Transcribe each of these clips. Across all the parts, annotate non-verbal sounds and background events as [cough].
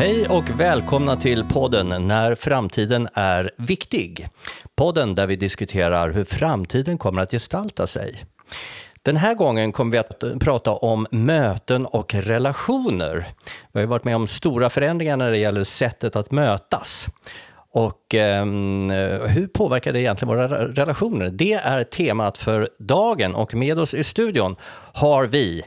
Hej och välkomna till podden När framtiden är viktig. Podden där vi diskuterar hur framtiden kommer att gestalta sig. Den här gången kommer vi att prata om möten och relationer. Vi har varit med om stora förändringar när det gäller sättet att mötas. Och eh, hur påverkar det egentligen våra relationer? Det är temat för dagen och med oss i studion har vi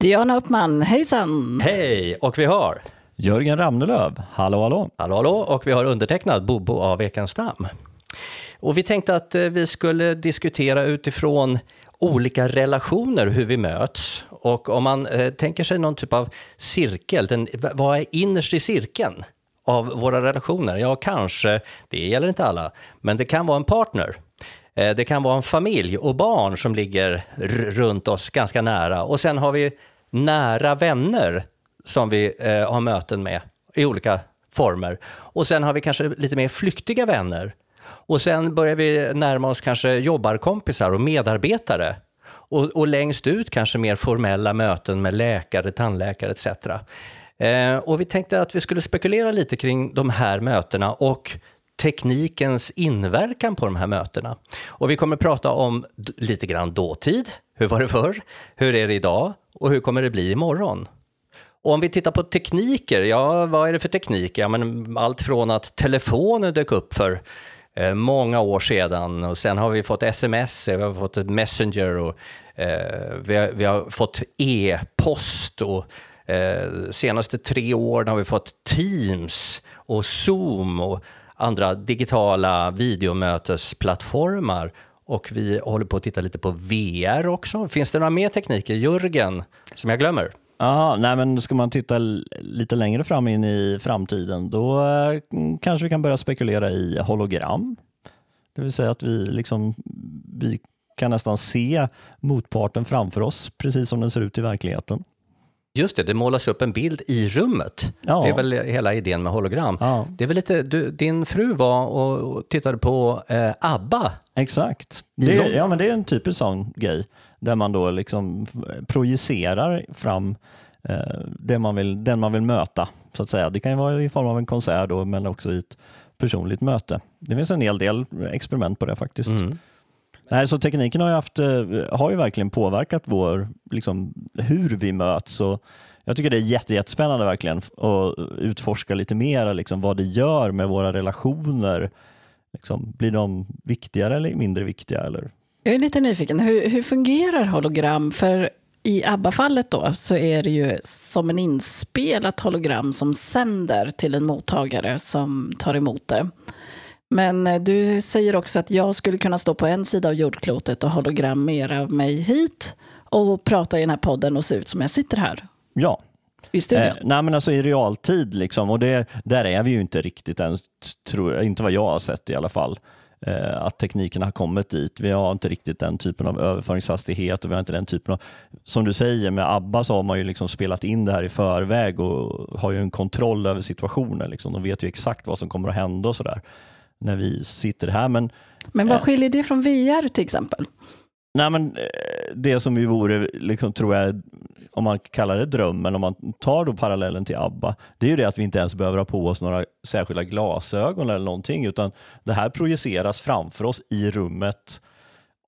Diana Uppman, hejsan! Hej! Och vi har Jörgen Ramnelöv, hallå hallå! Hallå hallå! Och vi har undertecknat Bobo av Ekenstam. Och vi tänkte att eh, vi skulle diskutera utifrån olika relationer, hur vi möts. Och om man eh, tänker sig någon typ av cirkel, den, vad är innerst i cirkeln av våra relationer? Ja, kanske, det gäller inte alla, men det kan vara en partner. Eh, det kan vara en familj och barn som ligger runt oss ganska nära. Och sen har vi nära vänner som vi eh, har möten med i olika former. Och sen har vi kanske lite mer flyktiga vänner. Och sen börjar vi närma oss kanske jobbarkompisar och medarbetare. Och, och längst ut kanske mer formella möten med läkare, tandläkare etc. Eh, och vi tänkte att vi skulle spekulera lite kring de här mötena och teknikens inverkan på de här mötena. Och vi kommer prata om lite grann dåtid. Hur var det förr? Hur är det idag? Och hur kommer det bli imorgon? Och om vi tittar på tekniker, ja vad är det för teknik? Ja, men allt från att telefonen dök upp för eh, många år sedan och sen har vi fått sms, vi har fått messenger och eh, vi, har, vi, har, fått e-post och eh, senaste tre åren har vi fått Teams och Zoom och andra digitala videomötesplattformar. Och vi håller på att titta lite på VR också. Finns det några mer tekniker, Jörgen, som jag glömmer? Ja, nej men ska man titta lite längre fram in i framtiden, då eh, kanske vi kan börja spekulera i hologram. Det vill säga att vi, liksom, vi kan nästan se motparten framför oss, precis som den ser ut i verkligheten. Just det, det målas upp en bild i rummet. Ja. Det är väl hela idén med hologram. Ja. Det är väl lite, du, din fru var och tittade på eh, ABBA. Exakt. Det, ja, men det är en typisk sån grej där man då liksom projicerar fram eh, det man vill, den man vill möta. så att säga. Det kan ju vara i form av en konsert då, men också i ett personligt möte. Det finns en hel del experiment på det faktiskt. Mm. Nej, så tekniken har ju, haft, eh, har ju verkligen påverkat vår, liksom, hur vi möts. Och jag tycker det är jätte, jättespännande verkligen att utforska lite mer liksom, vad det gör med våra relationer. Liksom, blir de viktigare eller mindre viktiga? Eller? Jag är lite nyfiken, hur, hur fungerar hologram? För i ABBA-fallet då så är det ju som en inspelat hologram som sänder till en mottagare som tar emot det. Men eh, du säger också att jag skulle kunna stå på en sida av jordklotet och hologrammera mig hit och prata i den här podden och se ut som jag sitter här. Ja. I studion? Eh, nej men alltså i realtid liksom och det, där är vi ju inte riktigt än, tror, inte vad jag har sett i alla fall. Eh, att tekniken har kommit dit. Vi har inte riktigt den typen av överföringshastighet och vi har inte den typen av, som du säger med ABBA så har man ju liksom spelat in det här i förväg och har ju en kontroll över situationen. Liksom. De vet ju exakt vad som kommer att hända och sådär när vi sitter här. Men, men vad eh, skiljer det från VR till exempel? Nej, men eh, det som vi vore, liksom, tror jag, om man kallar det drömmen, om man tar då parallellen till ABBA, det är ju det att vi inte ens behöver ha på oss några särskilda glasögon eller någonting, utan det här projiceras framför oss i rummet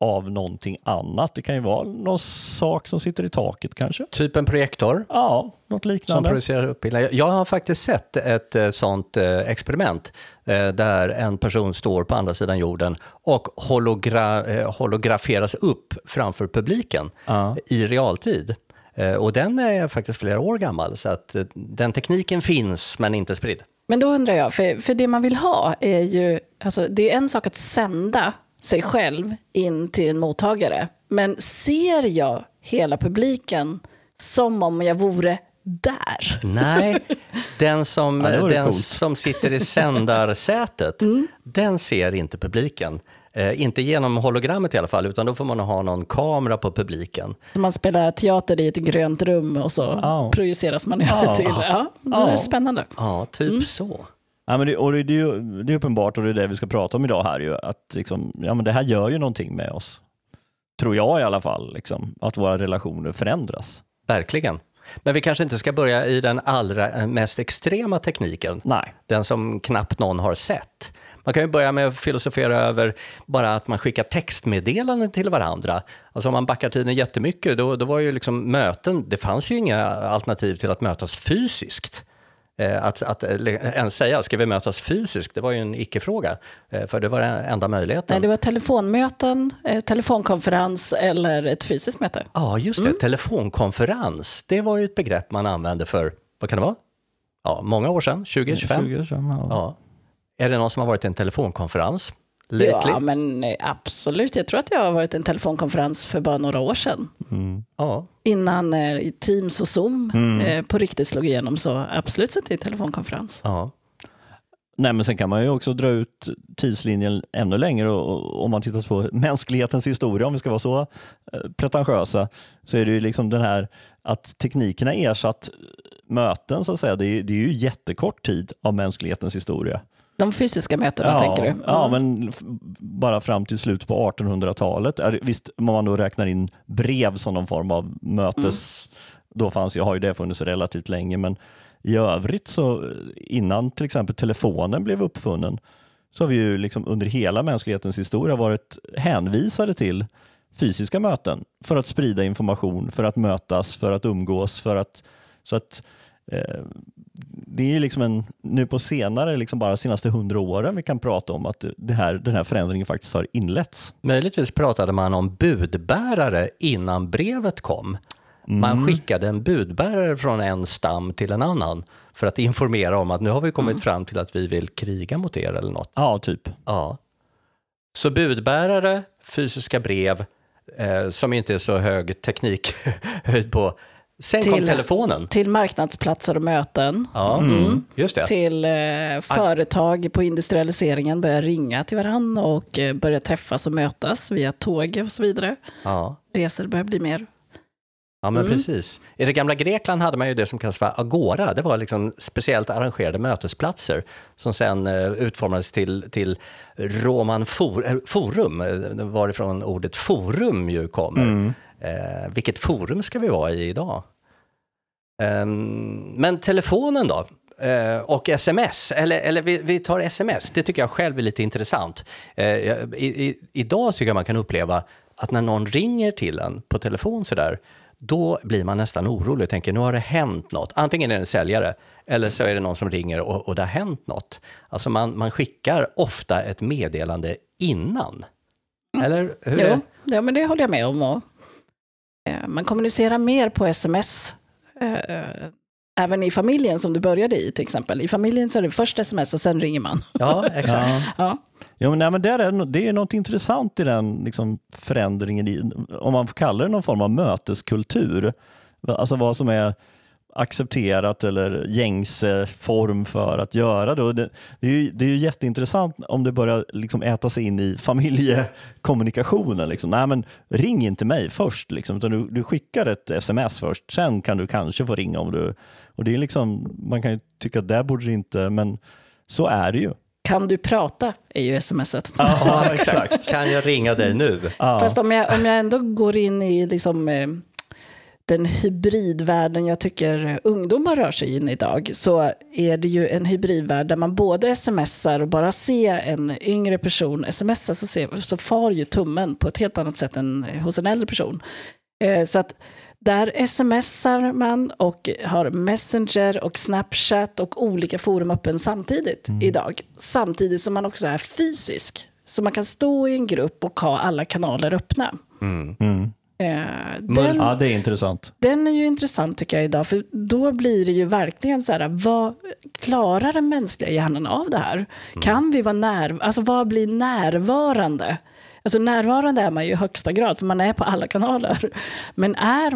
av någonting annat. Det kan ju vara någon sak som sitter i taket kanske. Typ en projektor? Ja, något liknande. Som projicerar upp. Jag har faktiskt sett ett eh, sånt eh, experiment eh, där en person står på andra sidan jorden och hologra holograferas upp framför publiken ja. i realtid. Och den är faktiskt flera år gammal, så att den tekniken finns men inte spridd. Men då undrar jag, för, för det man vill ha är ju, alltså det är en sak att sända sig själv in till en mottagare. Men ser jag hela publiken som om jag vore där? Nej, [laughs] den som, ja, den som sitter i sändarsätet, mm. den ser inte publiken. Eh, inte genom hologrammet i alla fall, utan då får man ha någon kamera på publiken. Man spelar teater i ett grönt rum och så oh. projiceras man oh. till. Ja, det är oh. spännande. Ja, typ mm. så. Ja, men det, och det, det, är ju, det är uppenbart och det är det vi ska prata om idag här. Ju, att liksom, ja, men det här gör ju någonting med oss. Tror jag i alla fall. Liksom, att våra relationer förändras. Verkligen. Men vi kanske inte ska börja i den allra eh, mest extrema tekniken. Nej. Den som knappt någon har sett. Man kan ju börja med att filosofera över bara att man skickar textmeddelanden till varandra. Alltså om man backar tiden jättemycket, då, då var ju liksom möten, det fanns ju inga alternativ till att mötas fysiskt. Eh, att, att eh, ens säga, ska vi mötas fysiskt? Det var ju en icke-fråga, eh, för det var den enda möjligheten. Nej, det var telefonmöten, telefonkonferens eller ett fysiskt möte. Ja, just det. Mm. Telefonkonferens, det var ju ett begrepp man använde för, vad kan det vara? Ja, många år sedan, 20-25. 20, ja. ja. Är det någon som har varit i en telefonkonferens? Lately? Ja, men absolut. Jag tror att jag har varit i en telefonkonferens för bara några år sedan. Mm. Ja. Innan eh, Teams och Zoom mm. eh, på riktigt slog igenom, så absolut suttit i telefonkonferens. Ja. Nej, men sen kan man ju också dra ut tidslinjen ännu längre och, om man tittar på mänsklighetens historia, om vi ska vara så eh, pretentiösa, så är det ju liksom den här att teknikerna ersatt möten, så att säga. Det är, det är ju jättekort tid av mänsklighetens historia. De fysiska mötena ja, tänker du? Mm. Ja, men bara fram till slutet på 1800-talet. Visst, om man då räknar in brev som någon form av mötes... Mm. Då fanns ju, har ju det funnits relativt länge, men i övrigt så innan till exempel telefonen blev uppfunnen så har vi ju liksom under hela mänsklighetens historia varit hänvisade till fysiska möten för att sprida information, för att mötas, för att umgås, för att så att eh, det är liksom en, nu på senare, liksom bara senaste hundra åren vi kan prata om att det här, den här förändringen faktiskt har inletts. Möjligtvis pratade man om budbärare innan brevet kom. Man mm. skickade en budbärare från en stam till en annan för att informera om att nu har vi kommit mm. fram till att vi vill kriga mot er eller något. Ja, typ. Ja. Så budbärare, fysiska brev, eh, som inte är så hög teknikhöjd [laughs] på, Sen till, kom telefonen. Till marknadsplatser och möten. Ja, mm. mm. just det. Till eh, företag på industrialiseringen börjar ringa till varandra och eh, börjar träffas och mötas via tåg och så vidare. Ja. Resor börjar bli mer Ja, men mm. precis. I det gamla Grekland hade man ju det som kallas för agora. Det var liksom speciellt arrangerade mötesplatser som sen uh, utformades till, till Roman for, uh, Forum, uh, varifrån ordet forum ju kommer. Mm. Uh, vilket forum ska vi vara i idag? Um, men telefonen då? Uh, och sms, eller, eller vi, vi, tar sms, det tycker jag själv är lite intressant. Uh, i, i, idag tycker jag man kan uppleva att när någon ringer till en på telefon sådär, då blir man nästan orolig och tänker nu har det hänt något. Antingen är det en säljare eller så är det någon som ringer och, och det har hänt något. Alltså man, man skickar ofta ett meddelande innan. Mm. Eller hur? Jo, ja, men det håller jag med om. Eh, man kommunicerar mer på sms Eh, även i familjen som du började i till exempel. I familjen så är det först sms och sen ringer man. Ja, exakt. ja. ja. Ja, men, nej, men där är, det är något intressant i den liksom, förändringen, i, om man får kalla det någon form av möteskultur. Alltså vad som är accepterat eller gängse form för att göra det. det, det, är ju, det är ju jätteintressant om det börjar liksom äta sig in i familjekommunikationen. Liksom. Nej, men ring inte mig först, liksom, utan du, du skickar ett sms först. Sen kan du kanske få ringa om du... Och det är liksom, man kan ju tycka att det borde det inte, men så är det ju. Kan du prata är ju smset. Ja, [laughs] exakt. Kan jag ringa dig nu? Ja. Fast om jag, om jag ändå går in i liksom, eh, den hybridvärlden jag tycker ungdomar rör sig in idag så är det ju en hybridvärld där man både smsar och bara ser en yngre person smsa så, ser, så far ju tummen på ett helt annat sätt än hos en äldre person. Eh, så att där smsar man och har Messenger och Snapchat och olika forum öppen samtidigt mm. idag. Samtidigt som man också är fysisk. Så man kan stå i en grupp och ha alla kanaler öppna. Mm. Mm. Eh, den, ja, det är intressant. Den är ju intressant tycker jag idag, för då blir det ju verkligen så här, vad klarar den mänskliga hjärnan av det här? Mm. Kan vi vara när, alltså vad blir närvarande? Alltså närvarande är man ju i högsta grad, för man är på alla kanaler. Men är,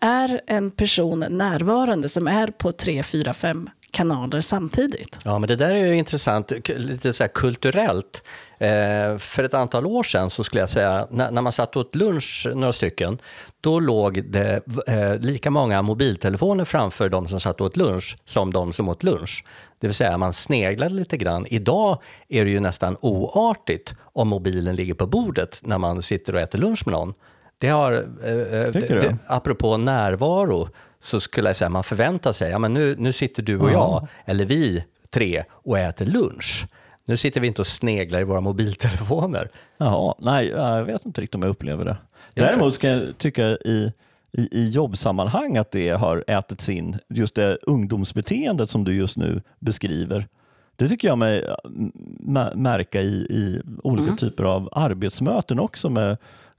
är en person närvarande som är på tre, fyra, fem kanaler samtidigt. Ja, men det där är ju intressant, lite så kulturellt. Eh, för ett antal år sedan så skulle jag säga, när, man satt åt lunch, några stycken, då låg det eh, lika många mobiltelefoner framför de som satt åt lunch som de som åt lunch. Det vill säga man sneglade lite grann. Idag är det ju nästan oartigt om mobilen ligger på bordet när man sitter och äter lunch med någon. Det har, eh, eh det, apropå närvaro, så skulle jag säga man förväntar sig, ja men nu, nu sitter du och jag, eller vi tre, och äter lunch. Nu sitter vi inte och sneglar i våra mobiltelefoner. Jaha, nej, jag vet inte riktigt om jag upplever det. Däremot ska jag tycka i, i, i jobbsammanhang att det har ätits in, just det ungdomsbeteendet som du just nu beskriver. Det tycker jag mig märka i, i olika mm. typer av arbetsmöten också med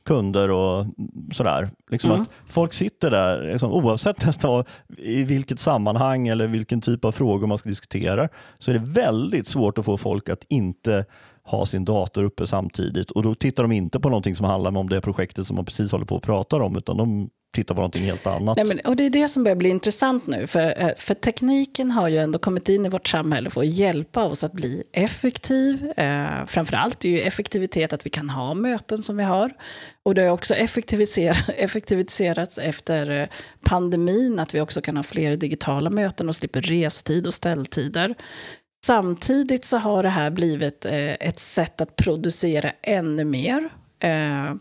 kunder och sådär. Liksom mm. att folk sitter där, liksom, oavsett nästan i vilket sammanhang eller vilken typ av frågor man ska diskutera, så är det väldigt svårt att få folk att inte ha sin dator uppe samtidigt och då tittar de inte på någonting som handlar om det projektet som man precis håller på att prata om utan de Titta på någonting helt annat. Nej, men, och det är det som börjar bli intressant nu, för, eh, för tekniken har ju ändå kommit in i vårt samhälle för att hjälpa oss att bli effektiv. Eh, framförallt är ju effektivitet att vi kan ha möten som vi har. Och det har också effektiviser [laughs] effektiviserats efter eh, pandemin, att vi också kan ha fler digitala möten och slipper restid och ställtider. Samtidigt så har det här blivit eh, ett sätt att producera ännu mer. Eh,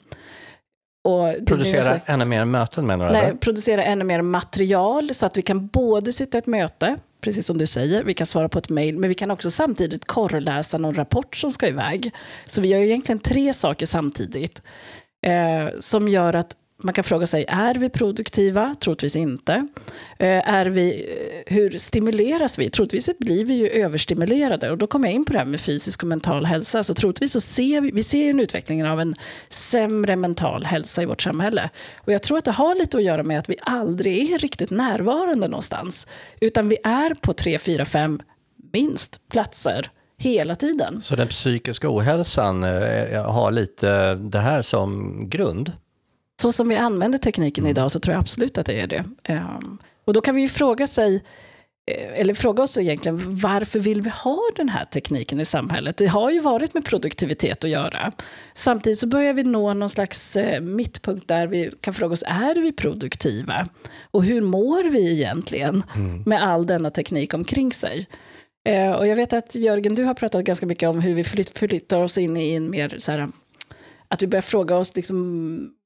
producera så, ännu mer möten menar du? Nej, eller? producera ännu mer material så att vi kan både sitta i ett möte, precis som du säger, vi kan svara på ett mejl, men vi kan också samtidigt korrläsa någon rapport som ska iväg. Så vi gör egentligen tre saker samtidigt. Eh, som gör att man kan fråga sig, är vi produktiva? Troligtvis inte. Eh, är vi, eh, hur stimuleras vi? Troligtvis blir vi ju överstimulerade. Och då kommer jag in på det här med fysisk och mental hälsa. Så troligtvis så ser vi, vi ser en utveckling av en sämre mental hälsa i vårt samhälle. Och jag tror att det har lite att göra med att vi aldrig är riktigt närvarande någonstans. Utan vi är på tre, fyra, fem, minst, platser hela tiden. Så den psykiska ohälsan eh, har lite det här som grund? Så som vi använder tekniken mm. idag så tror jag absolut att det är det. Um, och då kan vi ju fråga sig, eh, eller fråga oss egentligen, varför vill vi ha den här tekniken i samhället? Det har ju varit med produktivitet att göra. Samtidigt så börjar vi nå någon slags eh, mittpunkt där vi kan fråga oss, är vi produktiva? Och hur mår vi egentligen mm. med all denna teknik omkring sig? Eh, och jag vet att Jörgen, du har pratat ganska mycket om hur vi flyttar oss in i en mer så här, att vi börjar fråga oss liksom,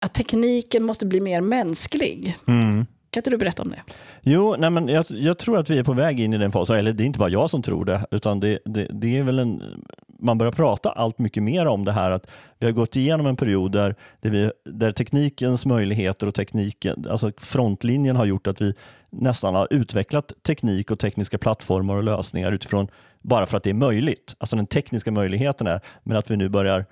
att tekniken måste bli mer mänsklig. Mm. Kan inte du berätta om det? Jo, nej men jag, jag, tror att vi är på väg in i den fasen, eller det är inte bara jag som tror det, utan det, det, det, är väl en, man börjar prata allt mycket mer om det här att vi har gått igenom en period där, där, vi, där teknikens möjligheter och tekniken, alltså frontlinjen har gjort att vi nästan har utvecklat teknik och tekniska plattformar och lösningar utifrån bara för att det är möjligt. Alltså den tekniska möjligheten är, men att vi nu börjar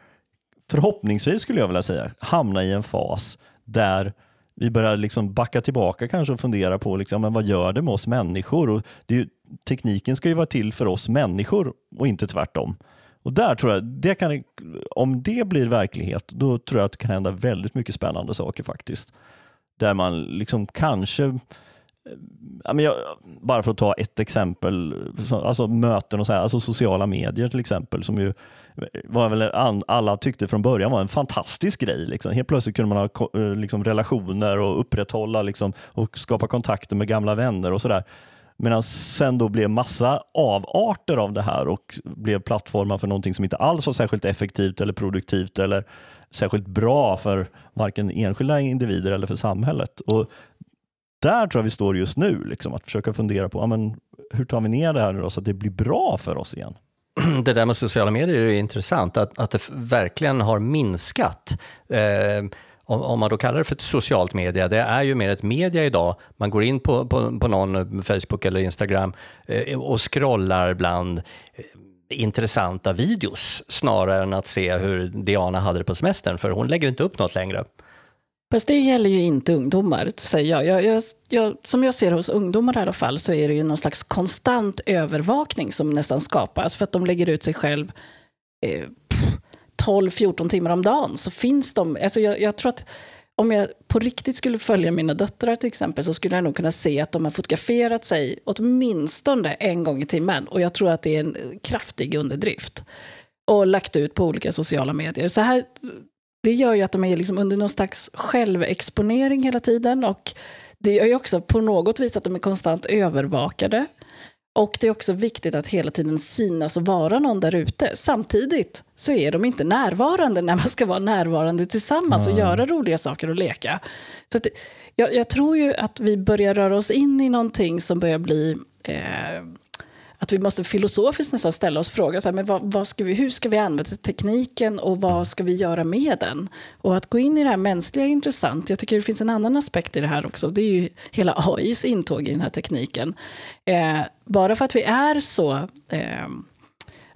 förhoppningsvis skulle jag vilja säga, hamna i en fas där vi börjar liksom backa tillbaka kanske och fundera på liksom, men vad gör det med oss människor? Och det är, tekniken ska ju vara till för oss människor och inte tvärtom. Och där tror jag, det kan, om det blir verklighet, då tror jag att det kan hända väldigt mycket spännande saker faktiskt. Där man liksom kanske bara för att ta ett exempel, alltså möten och så här, alltså sociala medier till exempel, som ju var väl alla tyckte från början var en fantastisk grej. Liksom. Helt plötsligt kunde man ha eh, liksom, relationer och upprätthålla liksom, och skapa kontakter med gamla vänner och sådär. Medan sen då blev massa avarter av det här och blev plattformar för någonting som inte alls var särskilt effektivt eller produktivt eller särskilt bra för varken enskilda individer eller för samhället. Och där tror jag vi står just nu, liksom, att försöka fundera på ja, men, hur tar vi ner det här nu då, så att det blir bra för oss igen. [clears throat] Det där med sociala medier är intressant, att, att det verkligen har minskat. Eh, om, om, man då kallar det för ett socialt media, det är ju mer ett media idag. Man går in på, på, på någon eh, Facebook eller Instagram eh, och scrollar bland eh, intressanta videos snarare än att se hur Diana hade det på semestern, för hon lägger inte upp något längre. Fast det gäller ju inte ungdomar, säger jag. Jag, jag, jag. Som jag ser hos ungdomar i alla fall så är det ju någon slags konstant övervakning som nästan skapas för att de lägger ut sig själv eh, 12-14 timmar om dagen. Så finns de, alltså jag, jag tror att om jag på riktigt skulle följa mina döttrar till exempel så skulle jag nog kunna se att de har fotograferat sig åtminstone en gång i timmen. Och jag tror att det är en kraftig underdrift. Och lagt ut på olika sociala medier. Så här det gör ju att de är liksom under någon slags självexponering hela tiden. Och det gör ju också på något vis att de är konstant övervakade. Och det är också viktigt att hela tiden synas och vara någon där ute. Samtidigt så är de inte närvarande när man ska vara närvarande tillsammans och göra roliga saker och leka. Så att Jag, jag, tror ju att vi börjar röra oss in i någonting som börjar bli eh, att vi måste filosofiskt nästan ställa oss frågan, så här, men vad, vad, ska vi, hur ska vi använda tekniken och vad ska vi göra med den? Och att gå in i det här mänskliga är intressant. Jag tycker det finns en annan aspekt i det här också. Det är ju hela AIs intåg i den här tekniken. Eh, bara för att vi är så eh,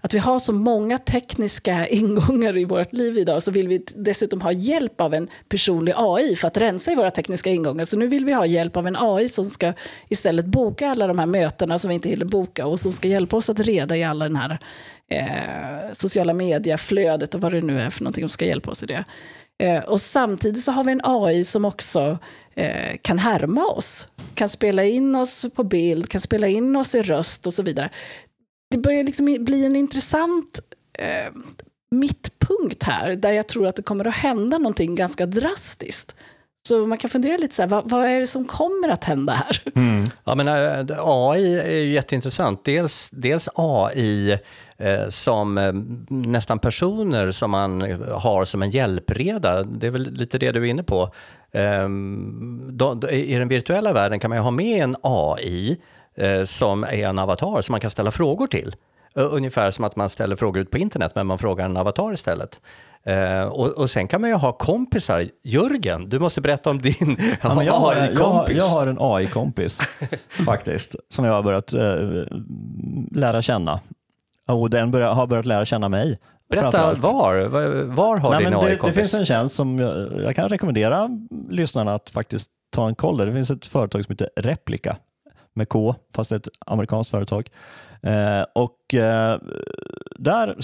att vi har så många tekniska [laughs] ingångar i vårt liv idag så vill vi dessutom ha hjälp av en personlig AI för att rensa i våra tekniska ingångar. Så nu vill vi ha hjälp av en AI som ska istället boka alla de här mötena som vi inte hinner boka och som ska hjälpa oss att reda i alla den här eh, sociala medieflödet och vad det nu är för någonting som ska hjälpa oss i det. Eh, och samtidigt så har vi en AI som också eh, kan härma oss, kan spela in oss på bild, kan spela in oss i röst och så vidare det börjar liksom bli en intressant eh, mittpunkt här, där jag tror att det kommer att hända någonting ganska drastiskt. Så man kan fundera lite så här, vad, vad är det som kommer att hända här? Mm. Ja, men, eh, AI är ju jätteintressant. Dels, dels AI eh, som eh, nästan personer som man har som en hjälpreda. Det är väl lite det du är inne på. Eh, då, då, I den virtuella världen kan man ju ha med en AI eh, som är en avatar som man kan ställa frågor till. Ungefär som att man ställer frågor ut på internet men man frågar en avatar istället. Uh, och, och, sen kan man ju ha kompisar. Jörgen, du måste berätta om din [laughs] ja, jag har, AI-kompis. Jag, jag, har en AI-kompis [laughs] faktiskt, som jag har börjat uh, lära känna. Och den börjar, har börjat lära känna mig. Berätta var, var har Nej, din AI-kompis? Det, det, finns en tjänst som jag, jag, kan rekommendera lyssnarna att faktiskt ta en koll. Det finns ett företag som heter Replika med K, fast ett amerikanskt företag. Eh, och eh, där,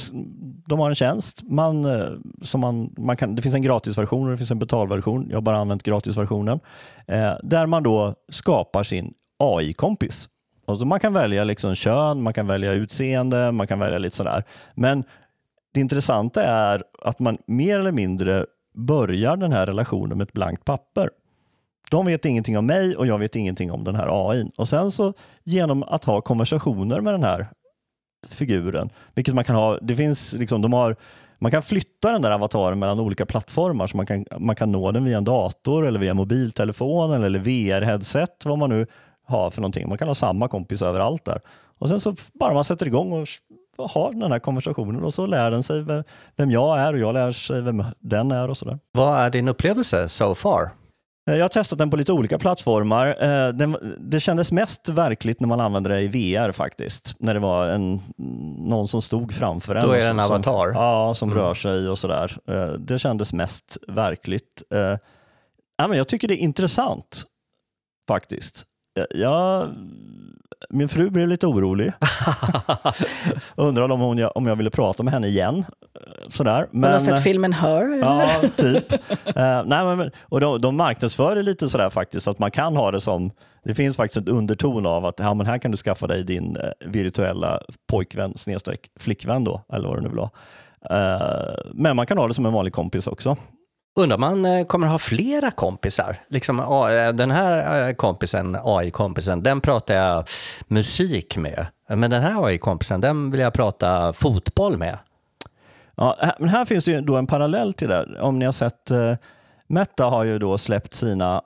de har en tjänst. Man, eh, som man, man kan, det finns en gratisversion och det finns en betalversion. Jag har bara använt gratisversionen. Eh, där man då skapar sin AI-kompis. Alltså man kan välja liksom kön, man kan välja utseende, man kan välja lite sådär. Men det intressanta är att man mer eller mindre börjar den här relationen med ett blankt papper. De vet ingenting om mig och jag vet ingenting om den här AI. Och sen så genom att ha konversationer med den här figuren, vilket man kan ha, det finns liksom, de har man kan flytta den där avataren mellan olika plattformar så man kan, man kan nå den via en dator eller via mobiltelefon eller VR-headset, vad man nu har för någonting. Man kan ha samma kompis överallt där. Och sen så bara man sätter igång och har den här konversationen och så lär den sig vem jag är och jag lär sig vem den är och sådär. Vad är din upplevelse so far? Eh, jag har testat den på lite olika plattformar. Eh, det kändes mest verkligt när man använde det i VR faktiskt. När det var en, någon som stod framför en. Då är det en avatar? Som, ja, som mm. rör sig och sådär. Eh, det kändes mest verkligt. Jag tycker det är intressant faktiskt. Jag min fru blev lite orolig. [laughs] Undrade om, hon, om jag ville prata med henne igen. Sådär. Men, hon har sett filmen Her? Ja, typ. uh, nej, men, och de, de marknadsför det lite sådär faktiskt, att man kan ha det som, det finns faktiskt ett underton av att ja, men här kan du skaffa dig din uh, virtuella pojkvän snedstreck flickvän då, eller vad du nu vill ha. Uh, men man kan ha det som en vanlig kompis också. Undrar man eh, kommer ha flera kompisar? Liksom, eh, den här eh, kompisen, AI-kompisen, den pratar jag musik med. Men den här AI-kompisen, den vill jag prata fotboll med. Ja, men här finns det ju då en parallell till det. Om ni har sett, Meta har ju då släppt sina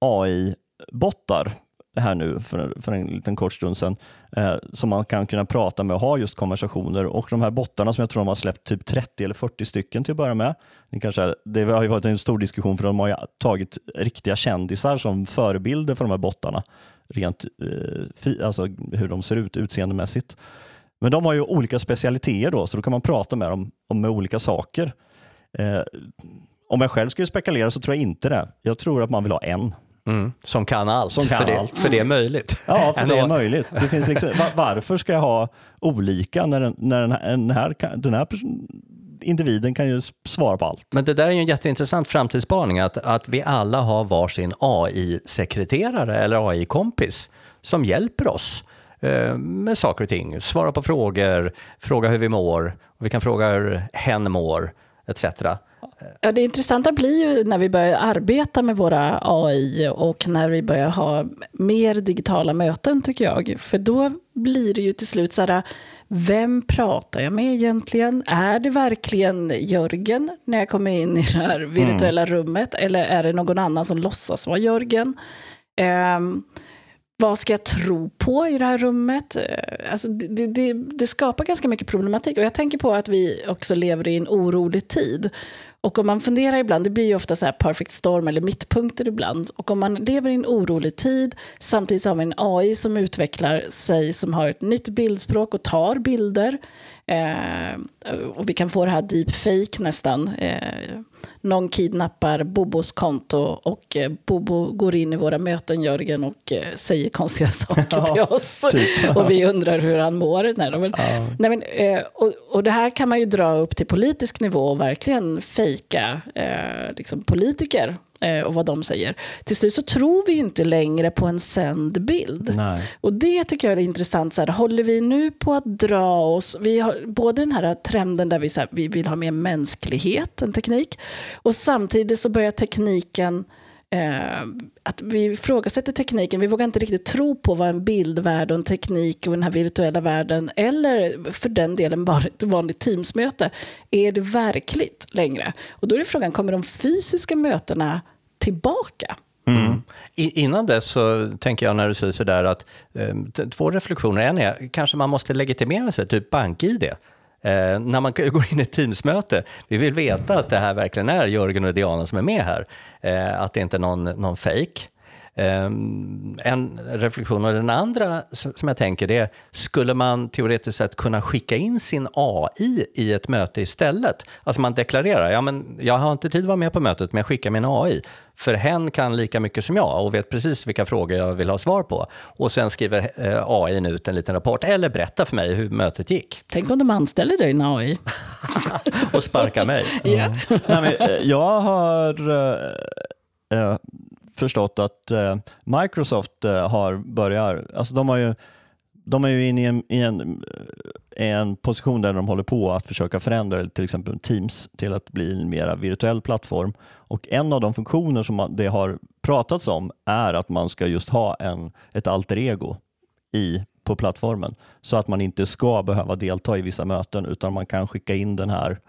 AI-bottar här nu för, för en liten kort stund sedan, Eh, som man kan kunna prata med och ha just konversationer. Och de här bottarna som jag tror de har släppt typ 30 eller 40 stycken till att börja med. Det, kanske, det har ju varit en stor diskussion för de har ju tagit riktiga kändisar som förebilder för de här bottarna. Rent eh, alltså hur de ser ut utseendemässigt. Men de har ju olika specialiteter då, så då kan man prata med dem om med olika saker. Eh, om jag själv skulle spekulera så tror jag inte det. Jag tror att man vill ha en. Mm, som kan allt, som kan för, det, allt. för det är möjligt. Ja, för det är möjligt. Det finns liksom, varför ska jag ha olika när den, när den här, den här, den här individen kan ju svara på allt. Men det där är ju en jätteintressant framtidsspaning, att, att vi alla har varsin AI-sekreterare eller AI-kompis som hjälper oss eh, med saker och ting. Svara på frågor, fråga hur vi mår, vi kan fråga hur hen mår, etc. Ja, det intressanta blir ju när vi börjar arbeta med våra AI och när vi börjar ha mer digitala möten tycker jag. För då blir det ju till slut så här, vem pratar jag med egentligen? Är det verkligen Jörgen när jag kommer in i det här virtuella mm. rummet? Eller är det någon annan som låtsas vara Jörgen? Um, vad ska jag tro på i det här rummet? Eh, alltså det, det, det, skapar ganska mycket problematik. Och jag tänker på att vi också lever i en orolig tid. Och om man funderar ibland, det blir ju ofta så här perfect storm eller mittpunkter ibland. Och om man lever i en orolig tid, samtidigt har vi en AI som utvecklar sig, som har ett nytt bildspråk och tar bilder. Eh, och vi kan få det här deepfake nästan. Eh, någon kidnappar Bobos konto och eh, Bobo går in i våra möten, Jörgen, och eh, säger konstiga [laughs] saker ja, till oss. Typ. [laughs] och vi undrar hur han mår. Nej, men, ja. nej, men, eh, och, och det här kan man ju dra upp till politisk nivå och verkligen fejka eh, liksom politiker och vad de säger. Till slut så tror vi inte längre på en sänd bild. Nej. Och det tycker jag är intressant. Så här, håller vi nu på att dra oss, vi har både den här trenden där vi, så här, vi vill ha mer mänsklighet, en teknik, och samtidigt så börjar tekniken Eh, att vi ifrågasätter tekniken. Vi vågar inte riktigt tro på vad en bildvärld och en teknik och den här virtuella världen, eller för den delen bara ett vanligt Teamsmöte, är det verkligt längre? Och då är frågan, kommer de fysiska mötena tillbaka? Mm. Innan dess så tänker jag när du säger sådär att eh, två reflektioner. En är kanske man måste legitimera sig, typ bank-id. Eh, när man [laughs] går in i ett Teamsmöte, vi vill veta att det här verkligen är Jörgen och Diana som är med här. Eh, att det inte är någon, någon fejk. Eh, en reflektion. Och den andra som jag tänker det är, skulle man teoretiskt sett kunna skicka in sin AI i ett möte istället? Alltså man deklarerar, ja men jag har inte tid att vara med på mötet men jag skickar min AI. För hen kan lika mycket som jag och vet precis vilka frågor jag vill ha svar på. Och sen skriver eh, AI ut en liten rapport eller berättar för mig hur mötet gick. Tänk om de anställer dig en AI. [laughs] och sparkar mig. [laughs] Mm. Nej, men, eh, jag har äh, förstått att eh, Microsoft eh, har börjat, alltså de har ju de är ju inne i en, i, en, eh, en, position där de håller på att försöka förändra till exempel Teams till att bli en mer virtuell plattform. Och En av de funktioner som det har pratats om är att man ska just ha en, ett alter ego i, på plattformen så att man inte ska behöva delta i vissa möten utan man kan skicka in den här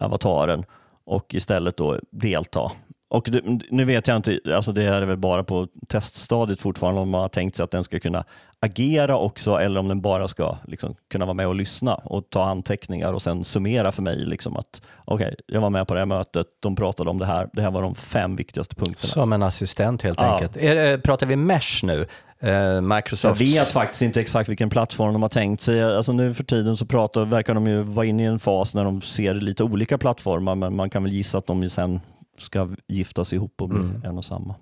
avataren och istället då delta och det, nu vet jag inte, alltså det är väl bara på teststadiet fortfarande om man har tänkt sig att den ska kunna agera också eller om den bara ska liksom kunna vara med och lyssna och ta anteckningar och sen summera för mig liksom att okej, okay, jag var med på det här mötet, de pratade om det här, det här var de fem viktigaste punkterna. Som en assistent helt ja. enkelt. Är, pratar vi Mesh nu? Eh, Microsoft. Jag vet faktiskt inte exakt vilken plattform de har tänkt sig. Alltså nu för tiden så pratar, verkar de ju vara inne i en fas när de ser lite olika plattformar men man kan väl gissa att de sen ska giftas ihop och bli mm. en och samma.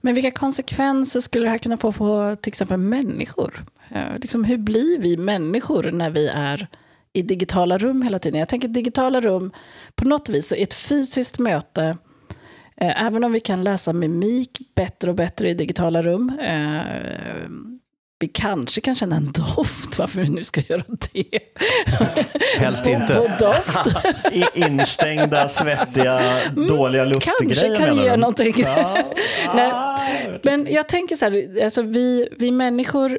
Men vilka konsekvenser skulle det här kunna få för till exempel människor? Eh, liksom, hur blir vi människor när vi är i digitala rum hela tiden? Jag tänker digitala rum, på något vis, är ett fysiskt möte, eh, även om vi kan läsa mimik bättre och bättre i digitala rum, eh, vi kanske kan känna en doft, varför vi nu ska göra det. Helst inte. Och doft. Instängda, svettiga, mm, dåliga luftgrejer Kanske kan ge någonting. Ja. [laughs] Nej, men jag tänker så här, alltså vi, vi människor, i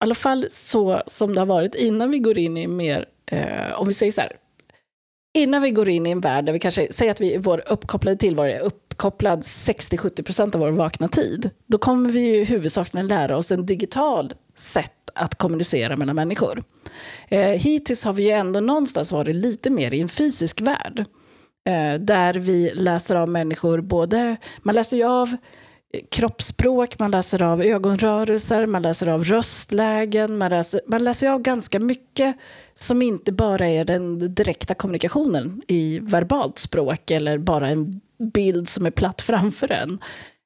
alla fall så som det har varit innan vi går in i mer, eh, om vi säger så här, innan vi går in i en värld där vi kanske, säger att vi är vår uppkopplade tillvaro är uppkopplad 60-70% av vår vakna tid, då kommer vi ju huvudsakligen lära oss en digital sätt att kommunicera mellan människor. Eh, hittills har vi ju ändå någonstans varit lite mer i en fysisk värld. Eh, där vi läser av människor, både, man läser ju av eh, kroppsspråk, man läser av ögonrörelser, man läser av röstlägen, man läser, man läser av ganska mycket som inte bara är den direkta kommunikationen i verbalt språk eller bara en bild som är platt framför en.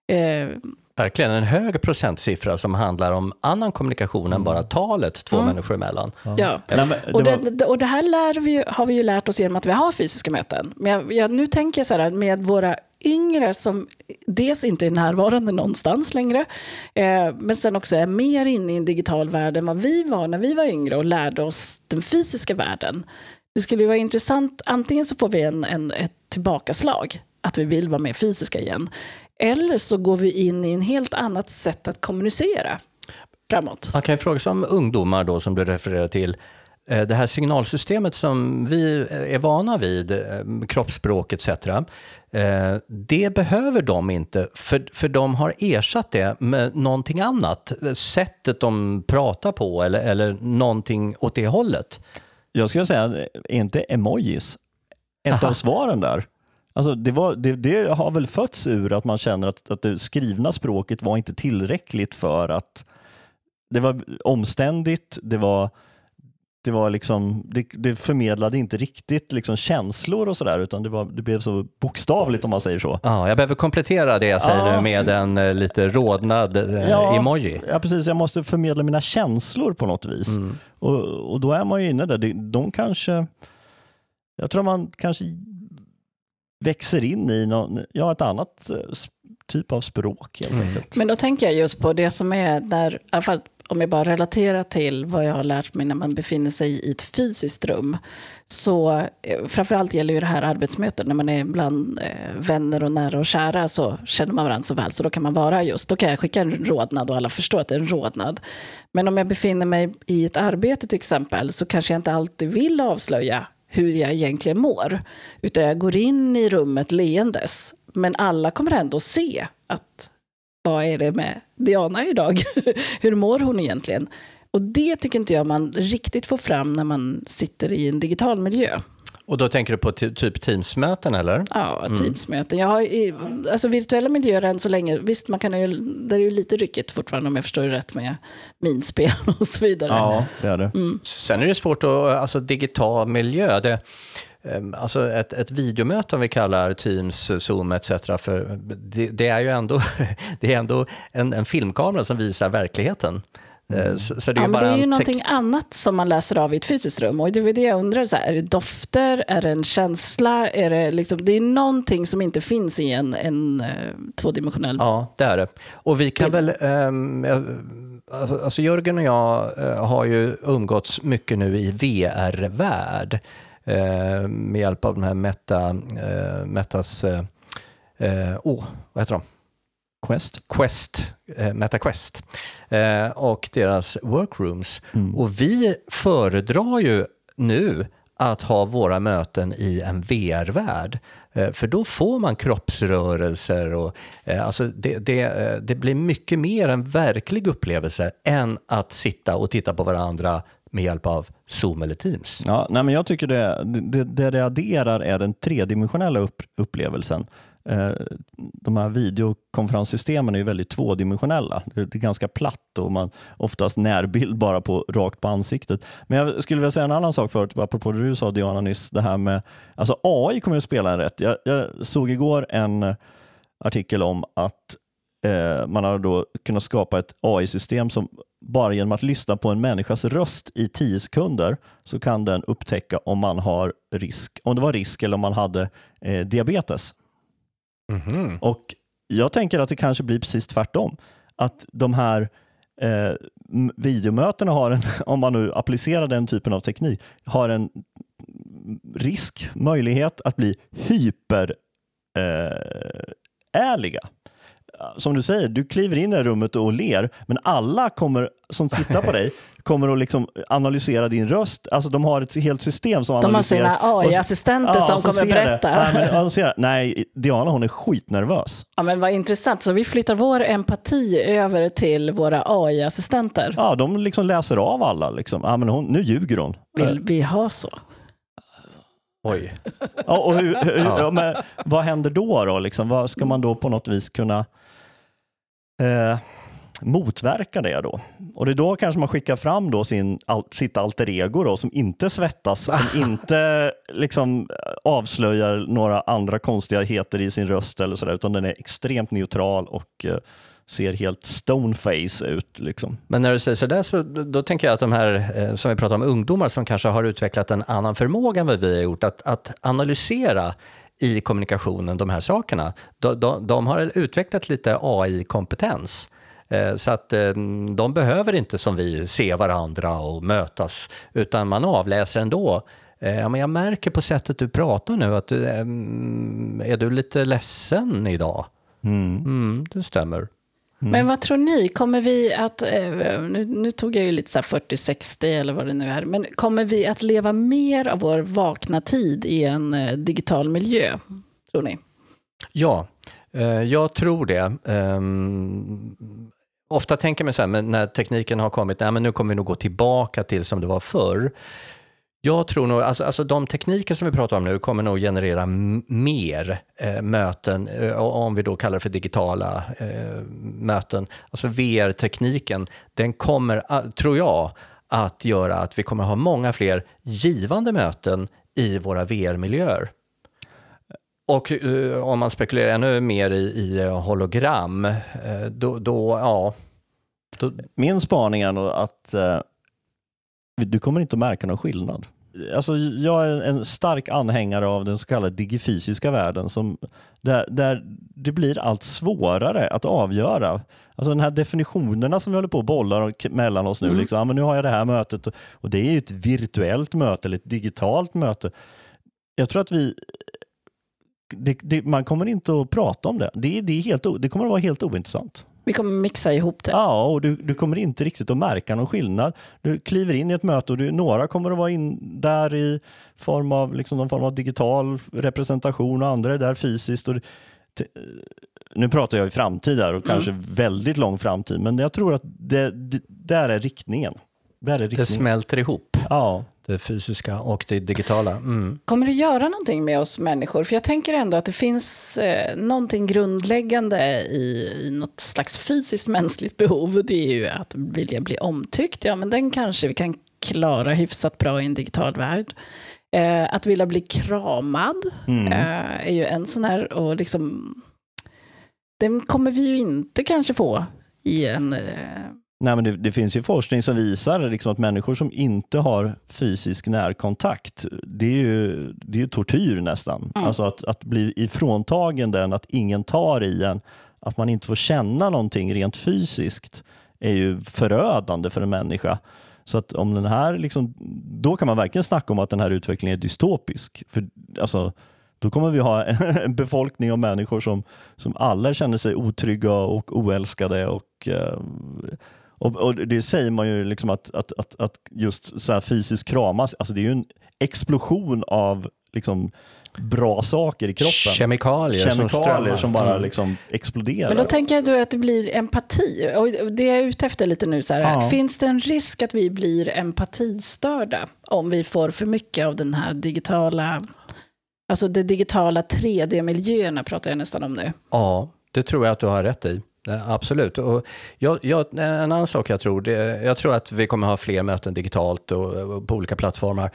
Eh, Verkligen en hög procentsiffra som handlar om annan kommunikation mm. än bara talet två mm. människor emellan. Ja, ja. och, det, och det här lär vi, har vi ju lärt oss genom att vi har fysiska möten. Men jag, jag, nu tänker jag så här, med våra yngre som dels inte är närvarande någonstans längre, eh, men sen också är mer inne i en digital värld än vad vi var när vi var yngre och lärde oss den fysiska världen. Det skulle ju vara intressant, antingen så får vi en, en, ett tillbakaslag, att vi vill vara mer fysiska igen, eller så går vi in i en helt annat sätt att kommunicera. framåt. Man kan ju fråga sig om ungdomar då som du refererar till. Eh, det här signalsystemet som vi är vana vid, eh, kroppsspråk etc. Eh, det behöver de inte, för, för de har ersatt det med någonting annat. Sättet de pratar på eller, eller någonting åt det hållet. Jag skulle säga, är inte emojis ett av svaren där? Alltså det, var, det, det, har väl fötts ur att man känner att, att det skrivna språket var inte tillräckligt för att det var omständigt, det var det, var liksom, det, det förmedlade inte riktigt liksom känslor och sådär utan det, var, det blev så bokstavligt om man säger så. Ja, jag behöver komplettera det jag säger Ja. nu med en eh, lite rodnad eh, Ja. emoji. Ja precis, jag måste förmedla mina känslor på något vis. Mm. Och, och då är man ju inne där. De, de kanske, jag tror man kanske växer in i någon, ja, ett annat eh, typ av språk helt Mm. enkelt. Men då tänker jag just på det som är där, i alla fall om jag bara relaterar till vad jag har lärt mig när man befinner sig i ett fysiskt rum. Så eh, framförallt gäller ju det här arbetsmöten, när man är bland eh, vänner och nära och kära så känner man varandra så väl, så då kan man vara just, då kan jag skicka en rodnad och alla förstår att det är en rodnad. Men om jag befinner mig i ett arbete till exempel, så kanske jag inte alltid vill avslöja hur jag egentligen mår. Utan jag går in i rummet leendes. Men alla kommer ändå se att vad är det med Diana idag? [laughs] Hur mår hon egentligen? Och det tycker inte jag man riktigt får fram när man sitter i en digital miljö. Och då tänker du på ty- typ Teams-möten eller? Ja, Teamsmöten. Jag har i, alltså virtuella miljöer än så länge, visst man kan ju, det är ju lite ryckigt fortfarande om jag förstår rätt med minspel [laughs] och så vidare. Ja, det är det. Sen är det svårt att, alltså digital miljö, det, ehm, alltså ett, ett videomöte om vi kallar Teams, Zoom etc. För det, det är ju ändå, [laughs] det är ändå en, en filmkamera som visar verkligheten. Eh, Så, så det är Ja, bara det är ju någonting annat som man läser av i ett fysiskt rum. Och det är det jag undrar, så här, är det dofter, är det en känsla? Är det, liksom, det är någonting som inte finns i en, en eh, tvådimensionell Ja, det är det. Och vi kan väl... eh, alltså Jörgen och jag eh, har ju umgåtts mycket nu i VR-värld eh, med hjälp av den här Meta, eh, Metas... Eh, oh, vad heter de? Quest. Quest, eh, MetaQuest eh, och deras workrooms. Mm. Och vi föredrar ju nu att ha våra möten i en VR-värld. Eh, för då får man kroppsrörelser och eh, alltså det, det, eh, det blir mycket mer en verklig upplevelse än att sitta och titta på varandra med hjälp av Zoom eller Teams. Ja, nej, men jag tycker det, det, det det adderar är den tredimensionella upp, upplevelsen. Eh, de här videokonferenssystemen är ju väldigt tvådimensionella. Det är ganska platt och man oftast närbild bara på, rakt på ansiktet. Men jag skulle vilja säga en annan sak förut, apropå det du sa Diana nyss, det här med alltså AI kommer att spela en rätt. Jag, jag såg igår en artikel om att eh, man har då kunnat skapa ett AI-system som bara genom att lyssna på en människas röst i tio sekunder så kan den upptäcka om man har risk, om det var risk eller om man hade eh, diabetes. Mhm. Och jag tänker att det kanske blir precis tvärtom. Att de här eh, videomötena har en, [laughs] om man nu applicerar den typen av teknik, har en risk, möjlighet att bli hyper eh, ärliga. Som du säger, du kliver in i det här rummet och ler, men alla kommer, som tittar på dig [laughs] kommer att liksom analysera din röst. Alltså de har ett helt system som De har analyserar. sina och så- AI-assistenter som så kommer ser det. berätta. Nej, men, ja, de ser, nej, Diana hon är skitnervös. Ja, men vad intressant. Så vi flyttar vår empati över till våra AI-assistenter. Ja, de liksom läser av alla. Liksom. Ja, men hon, nu ljuger hon. Vill vi ha så? Oj. Ja, och hur, hur, Ja. ja, men, vad händer då? då liksom? Vad ska man då på något vis kunna eh, motverka det då? Och det är då kanske man skickar fram då sin, al, sitt alter ego då, som inte svettas, som [laughs] inte liksom avslöjar några andra konstigheter i sin röst eller sådär, utan den är extremt neutral och eh, ser helt stoneface ut. Liksom. Men när du säger sådär så då tänker jag att de här eh, som vi pratar om, ungdomar som kanske har utvecklat en annan förmåga än vad vi har gjort, att, att analysera i kommunikationen de här sakerna. De, de, de har utvecklat lite AI-kompetens. Eh, Så att eh, de behöver inte som vi se varandra och mötas, utan man avläser ändå. Eh, Ja, men jag märker på sättet du pratar nu att du, eh, är du lite ledsen idag? Mm. Mm, det stämmer. Mm. Men vad tror ni, kommer vi att, eh, nu, nu tog jag ju lite så 40-60 eller vad det nu är, men kommer vi att leva mer av vår vakna tid i en eh, digital miljö, tror ni? Ja, eh, jag tror det. Ehm, ofta tänker man så här, men när tekniken har kommit, nej men nu kommer vi nog gå tillbaka till som det var förr. Jag tror nog, alltså, alltså de tekniker som vi pratar om nu kommer nog generera mer eh, möten, eh, om vi då kallar det för digitala eh, möten. Alltså VR-tekniken, den kommer, tror jag, att göra att vi kommer ha många fler givande möten i våra VR-miljöer. Och eh, om man spekulerar ännu mer i, i eh, hologram, eh, då, då, ja. Då... Min spaning är nog att eh, du kommer inte att märka någon skillnad. Alltså, jag är en stark anhängare av den så kallade digifysiska världen som, där, där det blir allt svårare att avgöra. Alltså den här definitionerna som vi håller på och bollar mellan oss nu. Mm. Liksom, ja, men nu har jag det här mötet och, och det är ju ett virtuellt möte eller ett digitalt möte. Jag tror att vi det, det, man kommer inte att prata om det. Det, det, är helt, det kommer att vara helt ointressant. Vi kommer mixa ihop det. Ja, och du, du kommer inte riktigt att märka någon skillnad. Du kliver in i ett möte och du, några kommer att vara in där i form av, liksom någon form av digital representation och andra är där fysiskt. Och, nu pratar jag i framtid där och mm. kanske väldigt lång framtid, men jag tror att det, det där är riktningen. Där är. Det smälter ihop. Ja det fysiska och det digitala. Mm. Kommer det göra någonting med oss människor? För jag tänker ändå att det finns eh, någonting grundläggande i, i något slags fysiskt mänskligt behov. Det är ju att vilja bli omtyckt. Ja, men den kanske vi kan klara hyfsat bra i en digital värld. Eh, att vilja bli kramad mm. eh, är ju en sån här, och liksom, den kommer vi ju inte kanske få i en eh, Nej, men det, det, finns ju forskning som visar liksom att människor som inte har fysisk närkontakt, det är ju, det är ju tortyr nästan. Mm. Alltså att, att bli ifråntagen den, att ingen tar i en, att man inte får känna någonting rent fysiskt är ju förödande för en människa. Så att om den här, liksom, då kan man verkligen snacka om att den här utvecklingen är dystopisk. För, alltså, då kommer vi ha [laughs] en befolkning av människor som, som alla känner sig otrygga och oälskade och eh, och, och, Det säger man ju liksom att, att, att, att just så fysiskt kramas, alltså det är ju en explosion av liksom bra saker i kroppen. Kemikalier, Kemikalier som, som bara mm. liksom exploderar. Men då tänker jag då att det blir empati. Och det är jag ute efter lite nu. Så här, ja. Finns det en risk att vi blir empatistörda om vi får för mycket av den här digitala, alltså de digitala 3D-miljöerna pratar jag nästan om nu. Ja, det tror jag att du har rätt i. Eh, absolut. Och jag, jag, en annan sak jag tror, det, jag tror att vi kommer ha fler möten digitalt och, och på olika plattformar.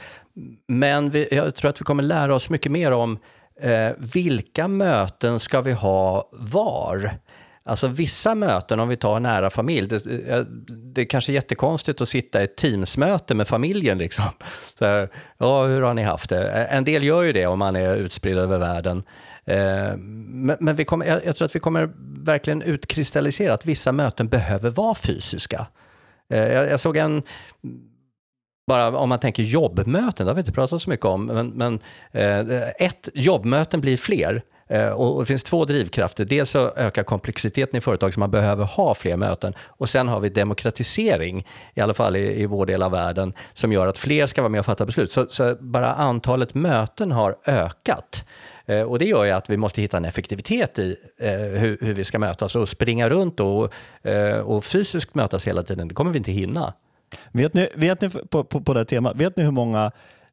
Men vi, jag tror att vi kommer lära oss mycket mer om eh, vilka möten ska vi ha var? Alltså vissa möten, om vi tar nära familj, det, eh, det är kanske jättekonstigt att sitta i ett Teamsmöte med familjen. Liksom. Så här, ja, hur har ni haft det? En del gör ju det om man är utspridd över världen. Eh, men, men vi kommer, jag tror att vi kommer verkligen utkristallisera att vissa möten behöver vara fysiska. Eh, jag såg en, bara om man tänker jobbmöten, det har vi inte pratat så mycket om, men, men eh, ett, jobbmöten blir fler. Eh, och det finns två drivkrafter. Dels så ökar komplexiteten i företag så man behöver ha fler möten. Och sen har vi demokratisering, i alla fall i, i vår del av världen, som gör att fler ska vara med och fatta beslut. Så, så bara antalet möten har ökat. Eh, och det gör ju att vi måste hitta en effektivitet i eh, hur, hur vi ska mötas och springa runt och, eh, och fysiskt mötas hela tiden, det kommer vi inte hinna. Vet ni, vet ni på, på, på det temat, vet ni hur många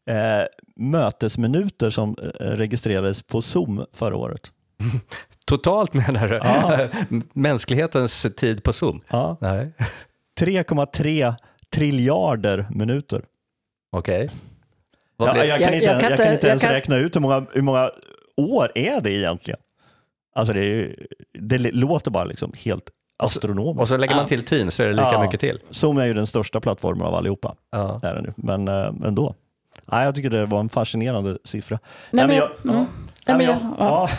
eh, mötesminuter som registrerades på Zoom förra året? [laughs] Totalt menar du? Ja. [laughs] Mänsklighetens tid på Zoom? Ja. 3,3 triljarder minuter. Okej. Okay. Ja, jag, kan inte, jag, jag, kan jag kan inte ens kan... räkna ut hur många, hur många år är det egentligen? Alltså det, är, det låter bara liksom helt astronomiskt. Och så lägger man till Teams så är det lika ja. mycket till. Zoom är ju den största plattformen av allihopa. Ja. Är det nu. Men äh, ändå. Ja, jag tycker det var en fascinerande siffra. Nej, men jag, mm. Nej, men jag, ja.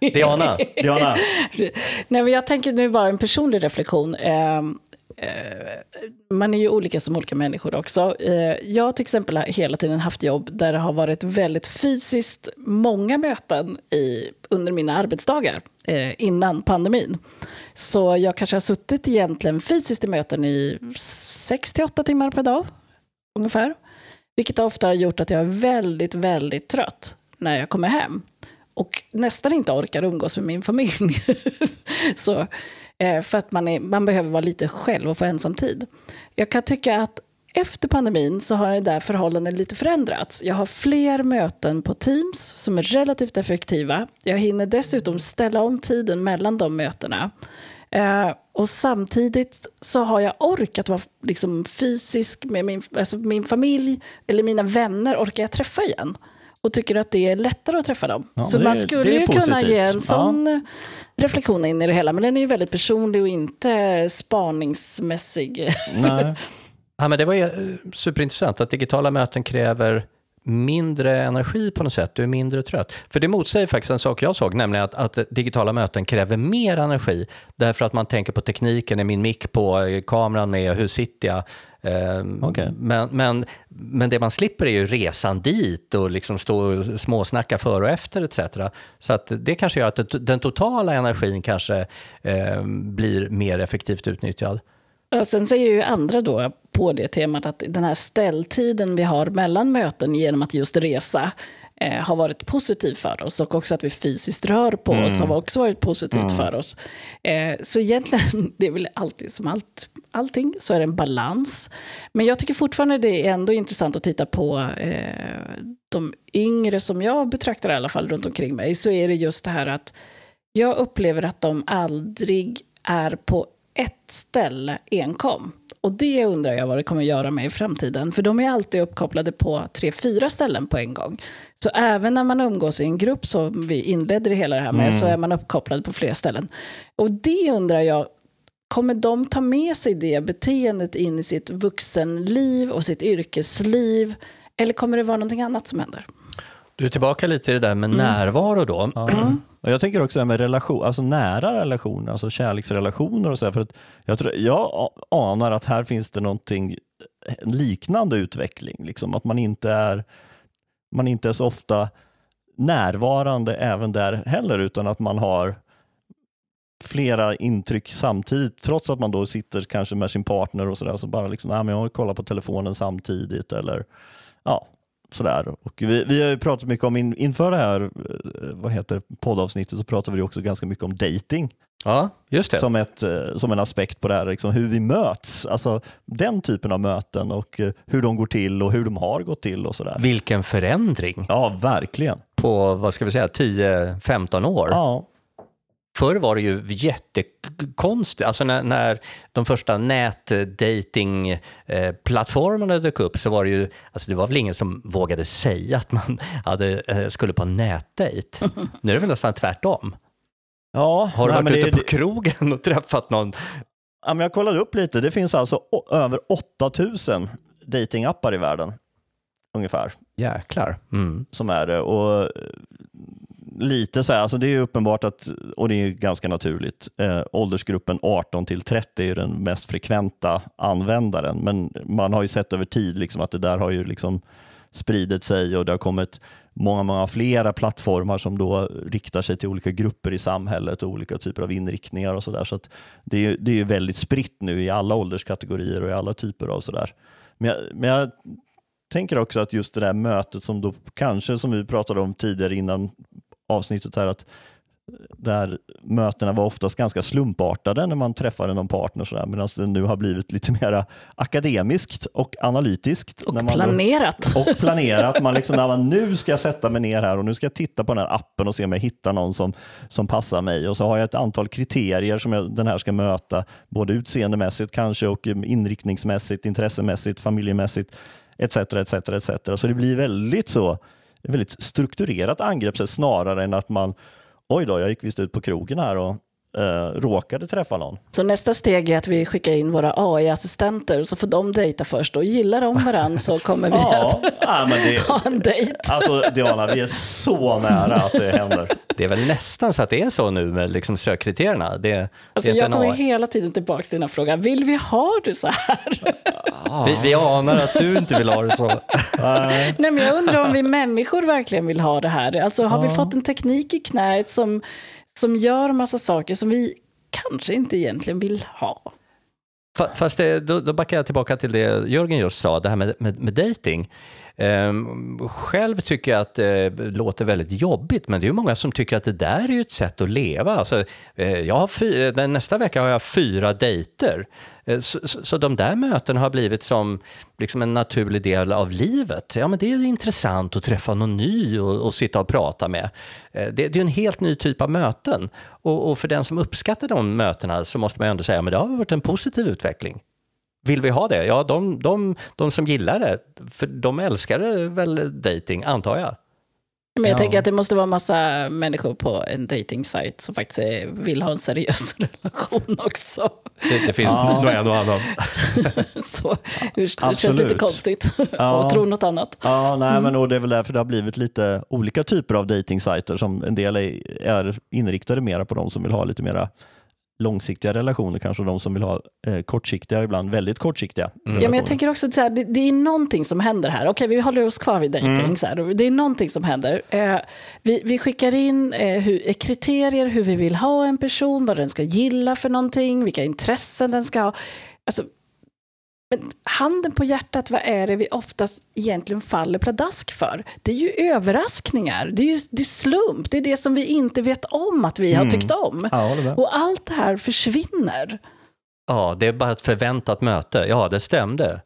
[laughs] Diana. [laughs] Diana. Nej, men jag tänker nu bara en personlig reflektion. Eh, man är ju olika som olika människor också. Eh, jag har till exempel hela tiden haft jobb där det har varit väldigt fysiskt många möten i, under mina arbetsdagar eh, innan pandemin. Så jag kanske har suttit egentligen fysiskt i möten i 6-8 timmar per dag, ungefär. Vilket ofta har gjort att jag är väldigt, väldigt trött när jag kommer hem. Och nästan inte orkar umgås med min familj. [laughs] så, för att man, är, man behöver vara lite själv och få ensam tid. Jag kan tycka att efter pandemin så har det där förhållandet lite förändrats. Jag har fler möten på Teams som är relativt effektiva. Jag hinner dessutom ställa om tiden mellan de mötena. Eh, och samtidigt så har jag orkat vara liksom fysisk med min, alltså min familj eller mina vänner orkar jag träffa igen. Och tycker att det är lättare att träffa dem. Ja, så man är- skulle ju kunna positivt. ge en Ja. Reflektion in i det hela. Men den är ju väldigt personlig och inte spaningsmässig. Nej. [laughs] Ja, men det var ju eh, superintressant att digitala möten kräver mindre energi på något sätt, du är mindre trött. För det motsäger faktiskt en sak jag såg, nämligen att, att digitala möten kräver mer energi därför att man tänker på tekniken, är min mick på, är kameran med, hur sitter jag? Ehm, Okej. men, men, men det man slipper är ju resan dit och liksom stå och småsnacka före och efter etc. Så att det kanske gör att den totala energin kanske eh, blir mer effektivt utnyttjad. Och sen säger ju andra då på det temat att den här ställtiden vi har mellan möten genom att just resa eh, har varit positiv för oss och också att vi fysiskt rör på oss har också varit positivt för oss. Eh, så egentligen, [laughs] det är väl alltid som allt, allting, så är det en balans. Men jag tycker fortfarande det är ändå intressant att titta på eh, de yngre som jag betraktar i alla fall runt omkring mig, så är det just det här att jag upplever att de aldrig är på ett ställe enkom. Och det undrar jag vad det kommer göra med i framtiden. För de är alltid uppkopplade på tre, fyra ställen på en gång. Så även när man umgås i en grupp, som vi inledde det hela det här med, så är man uppkopplad på fler ställen. Och det undrar jag, kommer de ta med sig det beteendet in i sitt vuxenliv och sitt yrkesliv? Eller kommer det vara någonting annat som händer? Du är tillbaka lite i det där med närvaro då. Ja. Och jag tänker också med relation, alltså nära relationer, alltså kärleksrelationer och så här, för att jag, tror, jag anar att här finns det någonting en liknande utveckling, liksom, att man inte är man inte är så ofta närvarande även där heller, utan att man har flera intryck samtidigt, trots att man då sitter kanske med sin partner och sådär, så bara liksom, nej, men jag kollar på telefonen samtidigt eller ja, sådär. Och vi, vi har ju pratat mycket om, in, inför det här eh, vad heter poddavsnittet så pratade vi också ganska mycket om dating Ja, just det. som, ett, eh, som en aspekt på det här, liksom hur vi möts. Alltså den typen av möten och eh, hur de går till och hur de har gått till och sådär. Vilken förändring Ja, verkligen. på, vad ska vi säga, 10-15 år. Ja, Förr var det ju jättekonstigt, alltså när, när de första nätdatingplattformarna dök upp så var det ju, alltså det var väl ingen som vågade säga att man [laughs] hade, eh, skulle på nätdejt. [laughs] Nu är det väl nästan tvärtom. ja Har du nej, varit ute det- på krogen och [laughs] träffat någon? Ja, men jag kollade upp lite. Det finns alltså över 8000 datingappar i världen. Ungefär. Jäklar. Mm. Som är det. Och eh, lite så här, alltså det är uppenbart att, och det är ganska naturligt, eh, åldersgruppen 18 till 30 är den mest frekventa användaren. Men man har ju sett över tid liksom att det där har ju liksom spridit sig och det har kommit många, många flera plattformar som då riktar sig till olika grupper i samhället och olika typer av inriktningar och sådär. Så att det är det är ju väldigt spritt nu i alla ålderskategorier och i alla typer av sådär. Men jag, men jag tänker också att just det där mötet som då kanske, som vi pratade om tidigare innan avsnittet här, att där mötena var oftast ganska slumpartade när man träffade någon partner sådär, medan det nu har blivit lite mer akademiskt och analytiskt. Och man planerat. och planerat. Man liksom, när man, nu ska jag sätta mig ner här och nu ska jag titta på den här appen och se om jag hittar någon som, som passar mig. Och så har jag ett antal kriterier som jag, den här ska möta, både utseendemässigt kanske och eh, inriktningsmässigt, intressemässigt, familjemässigt etc. etc, etc. Så det blir väldigt så väldigt strukturerat angreppssätt snarare än att man oj då, jag gick visst ut på krogen här och eh, råkade träffa någon. Så nästa steg är att vi skickar in våra AI-assistenter så får de dejta först. Och gillar de varandra så kommer vi [laughs] Ja, att ja men det, [laughs] ha en dejt. alltså Diana, vi är så nära att det händer. Det är väl nästan så att det är så nu med liksom sökkriterierna. Det, det Alltså är inte jag kommer AI. hela tiden tillbaka till den här frågan. Vill vi ha det så här? [laughs] Vi, vi anar att du inte vill ha det så. Nej. Nej, men jag undrar om vi människor verkligen vill ha det här. Alltså har vi fått en teknik i knät som, som gör massa saker som vi kanske inte egentligen vill ha. Fast det, då, då backar jag tillbaka till det Jörgen just sa, det här med, med, med dejting. Um, ehm, själv tycker jag att det låter väldigt jobbigt, men det är ju många som tycker att det där är ju ett sätt att leva. Alltså, eh, jag har fy, nästa vecka har jag fyra dejter. Eh, så, så, så, de där mötena har blivit som liksom en naturlig del av livet. Ja, men det är intressant att träffa någon ny och, och sitta och prata med. Eh, det, det är en helt ny typ av möten. Och, och, för den som uppskattar de mötena så måste man ändå säga att det har varit en positiv utveckling. Vill vi ha det? Ja, de, de, de som gillar det, för de älskar väl dating, antar jag. Men jag ja. tänker att det måste vara massa människor på en dating som faktiskt vill ha en seriös [laughs] relation också. Det, det finns ja. nog en och annan. [laughs] så det känns lite konstigt [laughs] ja. att tro något annat. Ja, nej, mm. men och det är väl därför det har blivit lite olika typer av dating som en del är, är inriktade mer på de som vill ha lite mera långsiktiga relationer kanske och de som vill ha eh, kortsiktiga, ibland väldigt kortsiktiga. Mm. Ja, men jag tänker också att det, det, är någonting som händer här. Okej, vi håller oss kvar vid dejting. Mm. Det är någonting som händer. Eh, vi, vi skickar in eh, hur, kriterier, hur vi vill ha en person, vad den ska gilla för någonting, vilka intressen den ska ha. Alltså, men handen på hjärtat, vad är det vi oftast egentligen faller pladask för? Det är ju överraskningar, det är ju det är slump, det är det som vi inte vet om att vi har mm. tyckt om. Ja, och allt det här försvinner. Ja, det är bara ett förväntat möte. Ja, det stämde.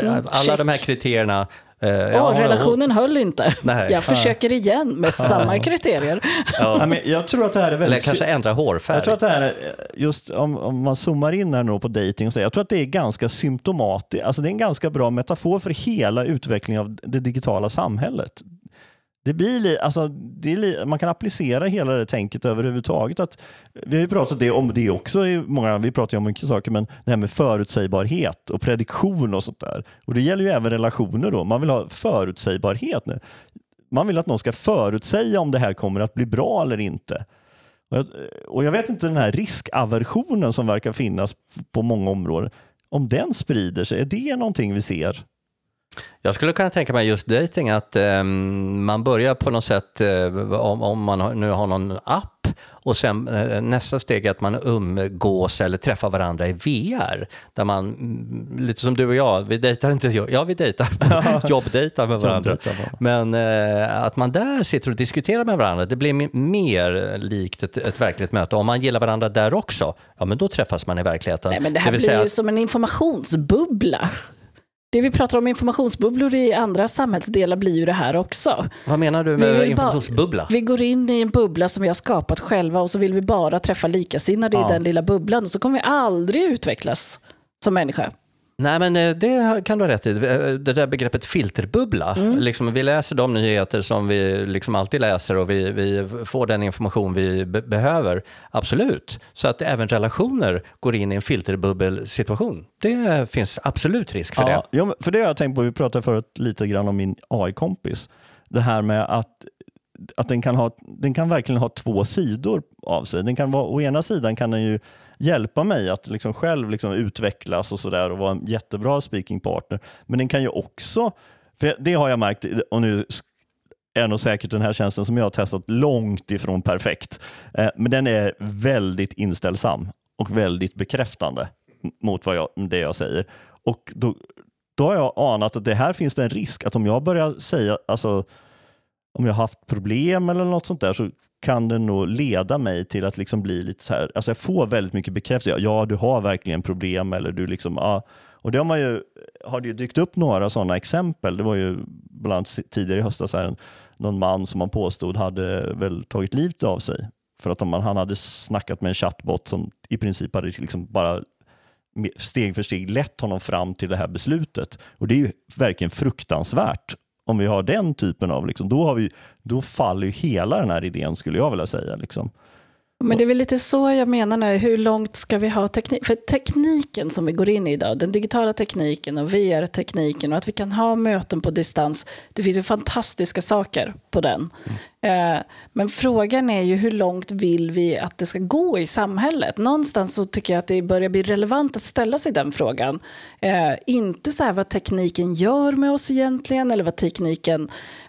Mm, Alla check. de här kriterierna Uh, ja, relationen och, höll inte. Nej, jag försöker igen med samma kriterier. Ja. men jag tror att det här är väldigt... Eller kanske ändra hårfärg. Jag tror att det här är, just om, om man zoomar in här nu på dating och säger, jag tror att det är ganska symptomatiskt, alltså det är en ganska bra metafor för hela utvecklingen av det digitala samhället. Det blir alltså, det är, man kan applicera hela det tänket överhuvudtaget. Att, vi har ju pratat det om det också, i många, vi pratar ju om mycket saker, men det här med förutsägbarhet och prediktion och sånt där. Och Det gäller ju även relationer då. Man vill ha förutsägbarhet nu. Man vill att någon ska förutsäga om det här kommer att bli bra eller inte. Och jag, och jag vet inte den här riskaversionen som verkar finnas på många områden, om den sprider sig, är det någonting vi ser jag skulle kunna tänka mig just dating att eh, man börjar på något sätt, eh, om, om, man nu har någon app, och sen eh, nästa steg är att man umgås eller träffar varandra i VR. Där man, mm, lite som du och jag, vi dejtar inte, ja vi dejtar, [laughs] jobbdejtar med varandra. Men eh, att man där sitter och diskuterar med varandra, det blir mer likt ett, ett verkligt möte. Om man gillar varandra där också, ja men då träffas man i verkligheten. Nej, men det här det blir ju att, som en informationsbubbla. Det vi pratar om informationsbubblor i andra samhällsdelar blir ju det här också. Vad menar du med informationsbubbla? vi går in i en bubbla som vi har skapat själva och så vill vi bara träffa likasinnade ja. i den lilla bubblan och så kommer vi aldrig utvecklas som människa. Nej, men eh, det kan du ha rätt i. Eh, det där begreppet filterbubbla. Mm. Liksom, vi läser de nyheter som vi liksom alltid läser och vi, vi får den information vi be behöver. Absolut. Så att även relationer går in i en filterbubbelsituation. Det finns absolut risk för ja, det. Ja, för det har jag tänkt på. Vi pratade förut lite grann om min AI-kompis. Det här med att att den kan, ha, den kan verkligen ha två sidor av sig. Den kan vara, å ena sidan kan den ju hjälpa mig att liksom själv liksom utvecklas och sådär och vara en jättebra speaking partner. Men den kan ju också, för det har jag märkt, och nu är nog säkert den här tjänsten som jag har testat långt ifrån perfekt. Eh, men den är väldigt inställsam och väldigt bekräftande mot vad jag, det jag säger. Och då, då har jag anat att det här finns det en risk att om jag börjar säga, alltså om jag har haft problem eller något sånt där så kan det nog leda mig till att liksom bli lite så här, alltså jag får väldigt mycket bekräftelse. Ja, du har verkligen problem eller du liksom, ja. Och det har man ju, har det ju dykt upp några sådana exempel. Det var ju bland annat tidigare i höstas här, någon man som man påstod hade väl tagit livet av sig för att man, han hade snackat med en chatbot som i princip hade liksom bara steg för steg lett honom fram till det här beslutet. Och det är ju verkligen fruktansvärt om vi har den typen av, liksom, då, har vi, då faller ju hela den här idén skulle jag vilja säga. Liksom. Men det är väl lite så jag menar, nu, hur långt ska vi ha teknik? För tekniken som vi går in i idag, den digitala tekniken och VR-tekniken och att vi kan ha möten på distans, det finns ju fantastiska saker på den. Mm. Eh, men frågan är ju hur långt vill vi att det ska gå i samhället? Någonstans så tycker jag att det börjar bli relevant att ställa sig den frågan. Eh, inte så här vad tekniken gör med oss egentligen, eller vad tekniken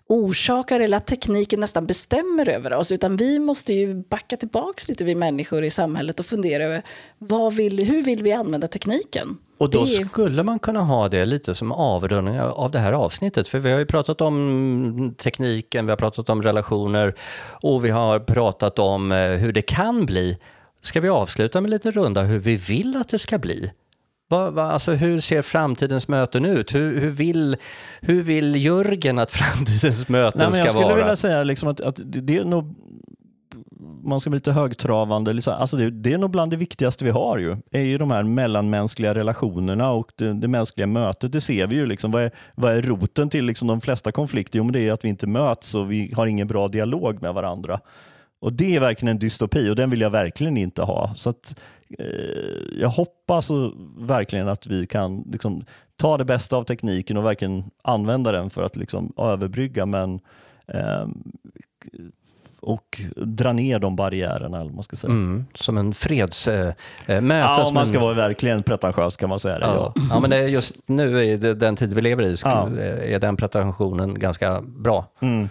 orsakar eller att tekniken nästan bestämmer över oss. Utan vi måste ju backa tillbaka lite, vi människor i samhället och fundera över vad vill, hur vill vi använda tekniken? Och då skulle man kunna ha det lite som avrundning av det här avsnittet. För vi har ju pratat om tekniken, vi har pratat om relationer och vi har pratat om eh, hur det kan bli. Ska vi avsluta med lite runda hur vi vill att det ska bli? Vad, vad, alltså hur ser framtidens möten ut? Hur, hur, vill, hur vill Jörgen att [laughs] framtidens möten Nej, men ska vara? Jag skulle vilja säga liksom att, att det är nog man ska bli lite högtravande, liksom, alltså det, det, är nog bland det viktigaste vi har ju, är ju de här mellanmänskliga relationerna och det, det mänskliga mötet. Det ser vi ju. Liksom. Vad, är, vad är roten till liksom de flesta konflikter? Jo, men det är att vi inte möts och vi har ingen bra dialog med varandra. Och Det är verkligen en dystopi och den vill jag verkligen inte ha. Så att, eh, Jag hoppas verkligen att vi kan liksom, ta det bästa av tekniken och verkligen använda den för att liksom, överbrygga. Men eh, och dra ner de barriärerna. Eller man ska säga. Mm, som en fredsmöte. Äh, ja, om man ska en... vara verkligen pretentiös kan man säga det. Ja, ja. ja men det just nu, i den tid vi lever i, ja. är den pretensionen ganska bra. Mm.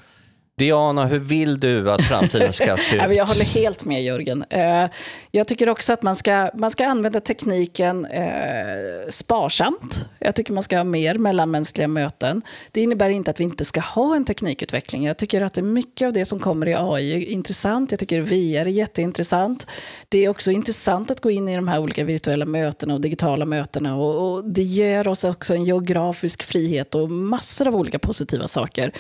Diana, hur vill du att framtiden ska [laughs] se ut? Jag håller helt med Jörgen. Eh, jag tycker också att man ska, man ska använda tekniken eh, sparsamt. Jag tycker man ska ha mer mellanmänskliga möten. Det innebär inte att vi inte ska ha en teknikutveckling. Jag tycker att mycket av det som kommer i AI är intressant. Jag tycker VR är jätteintressant. Det är också intressant att gå in i de här olika virtuella mötena och digitala mötena. Och, och det ger oss också en geografisk frihet och massor av olika positiva saker.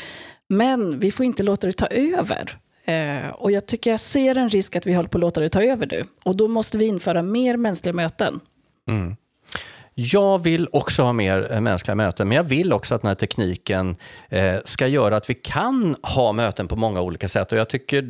Men vi får inte låta det ta över. Eh, och jag tycker jag ser en risk att vi håller på att låta det ta över nu. Och då måste vi införa mer mänskliga möten. Mm. Jag vill också ha mer eh, mänskliga möten, men jag vill också att den här tekniken eh, ska göra att vi kan ha möten på många olika sätt. Och jag tycker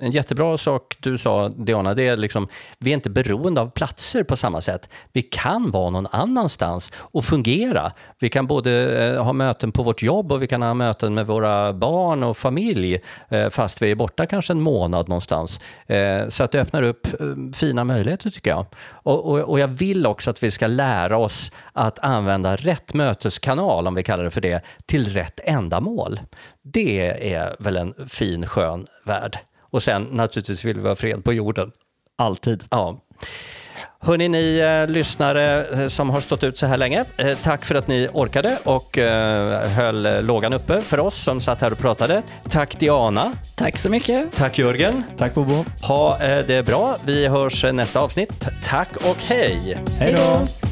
en jättebra sak du sa, Diana, det är liksom, vi är inte beroende av platser på samma sätt. Vi kan vara någon annanstans och fungera. Vi kan både eh, ha möten på vårt jobb och vi kan ha möten med våra barn och familj, eh, fast vi är borta kanske en månad någonstans. Eh, så att det öppnar upp eh, fina möjligheter tycker jag. Och, och, och jag vill också att vi ska lära oss att använda rätt möteskanal, om vi kallar det för det, till rätt ändamål. Det är väl en fin, skön värld. Och sen naturligtvis vill vi ha fred på jorden. Alltid. Ja. Hörni, ni eh, lyssnare eh, som har stått ut så här länge, eh, tack för att ni orkade och eh, höll eh, lågan uppe för oss som satt här och pratade. Tack Diana. Tack så mycket. Tack Jörgen. Tack Bobo. Ha eh, det bra. Vi hörs nästa avsnitt. Tack och hej. Hej då.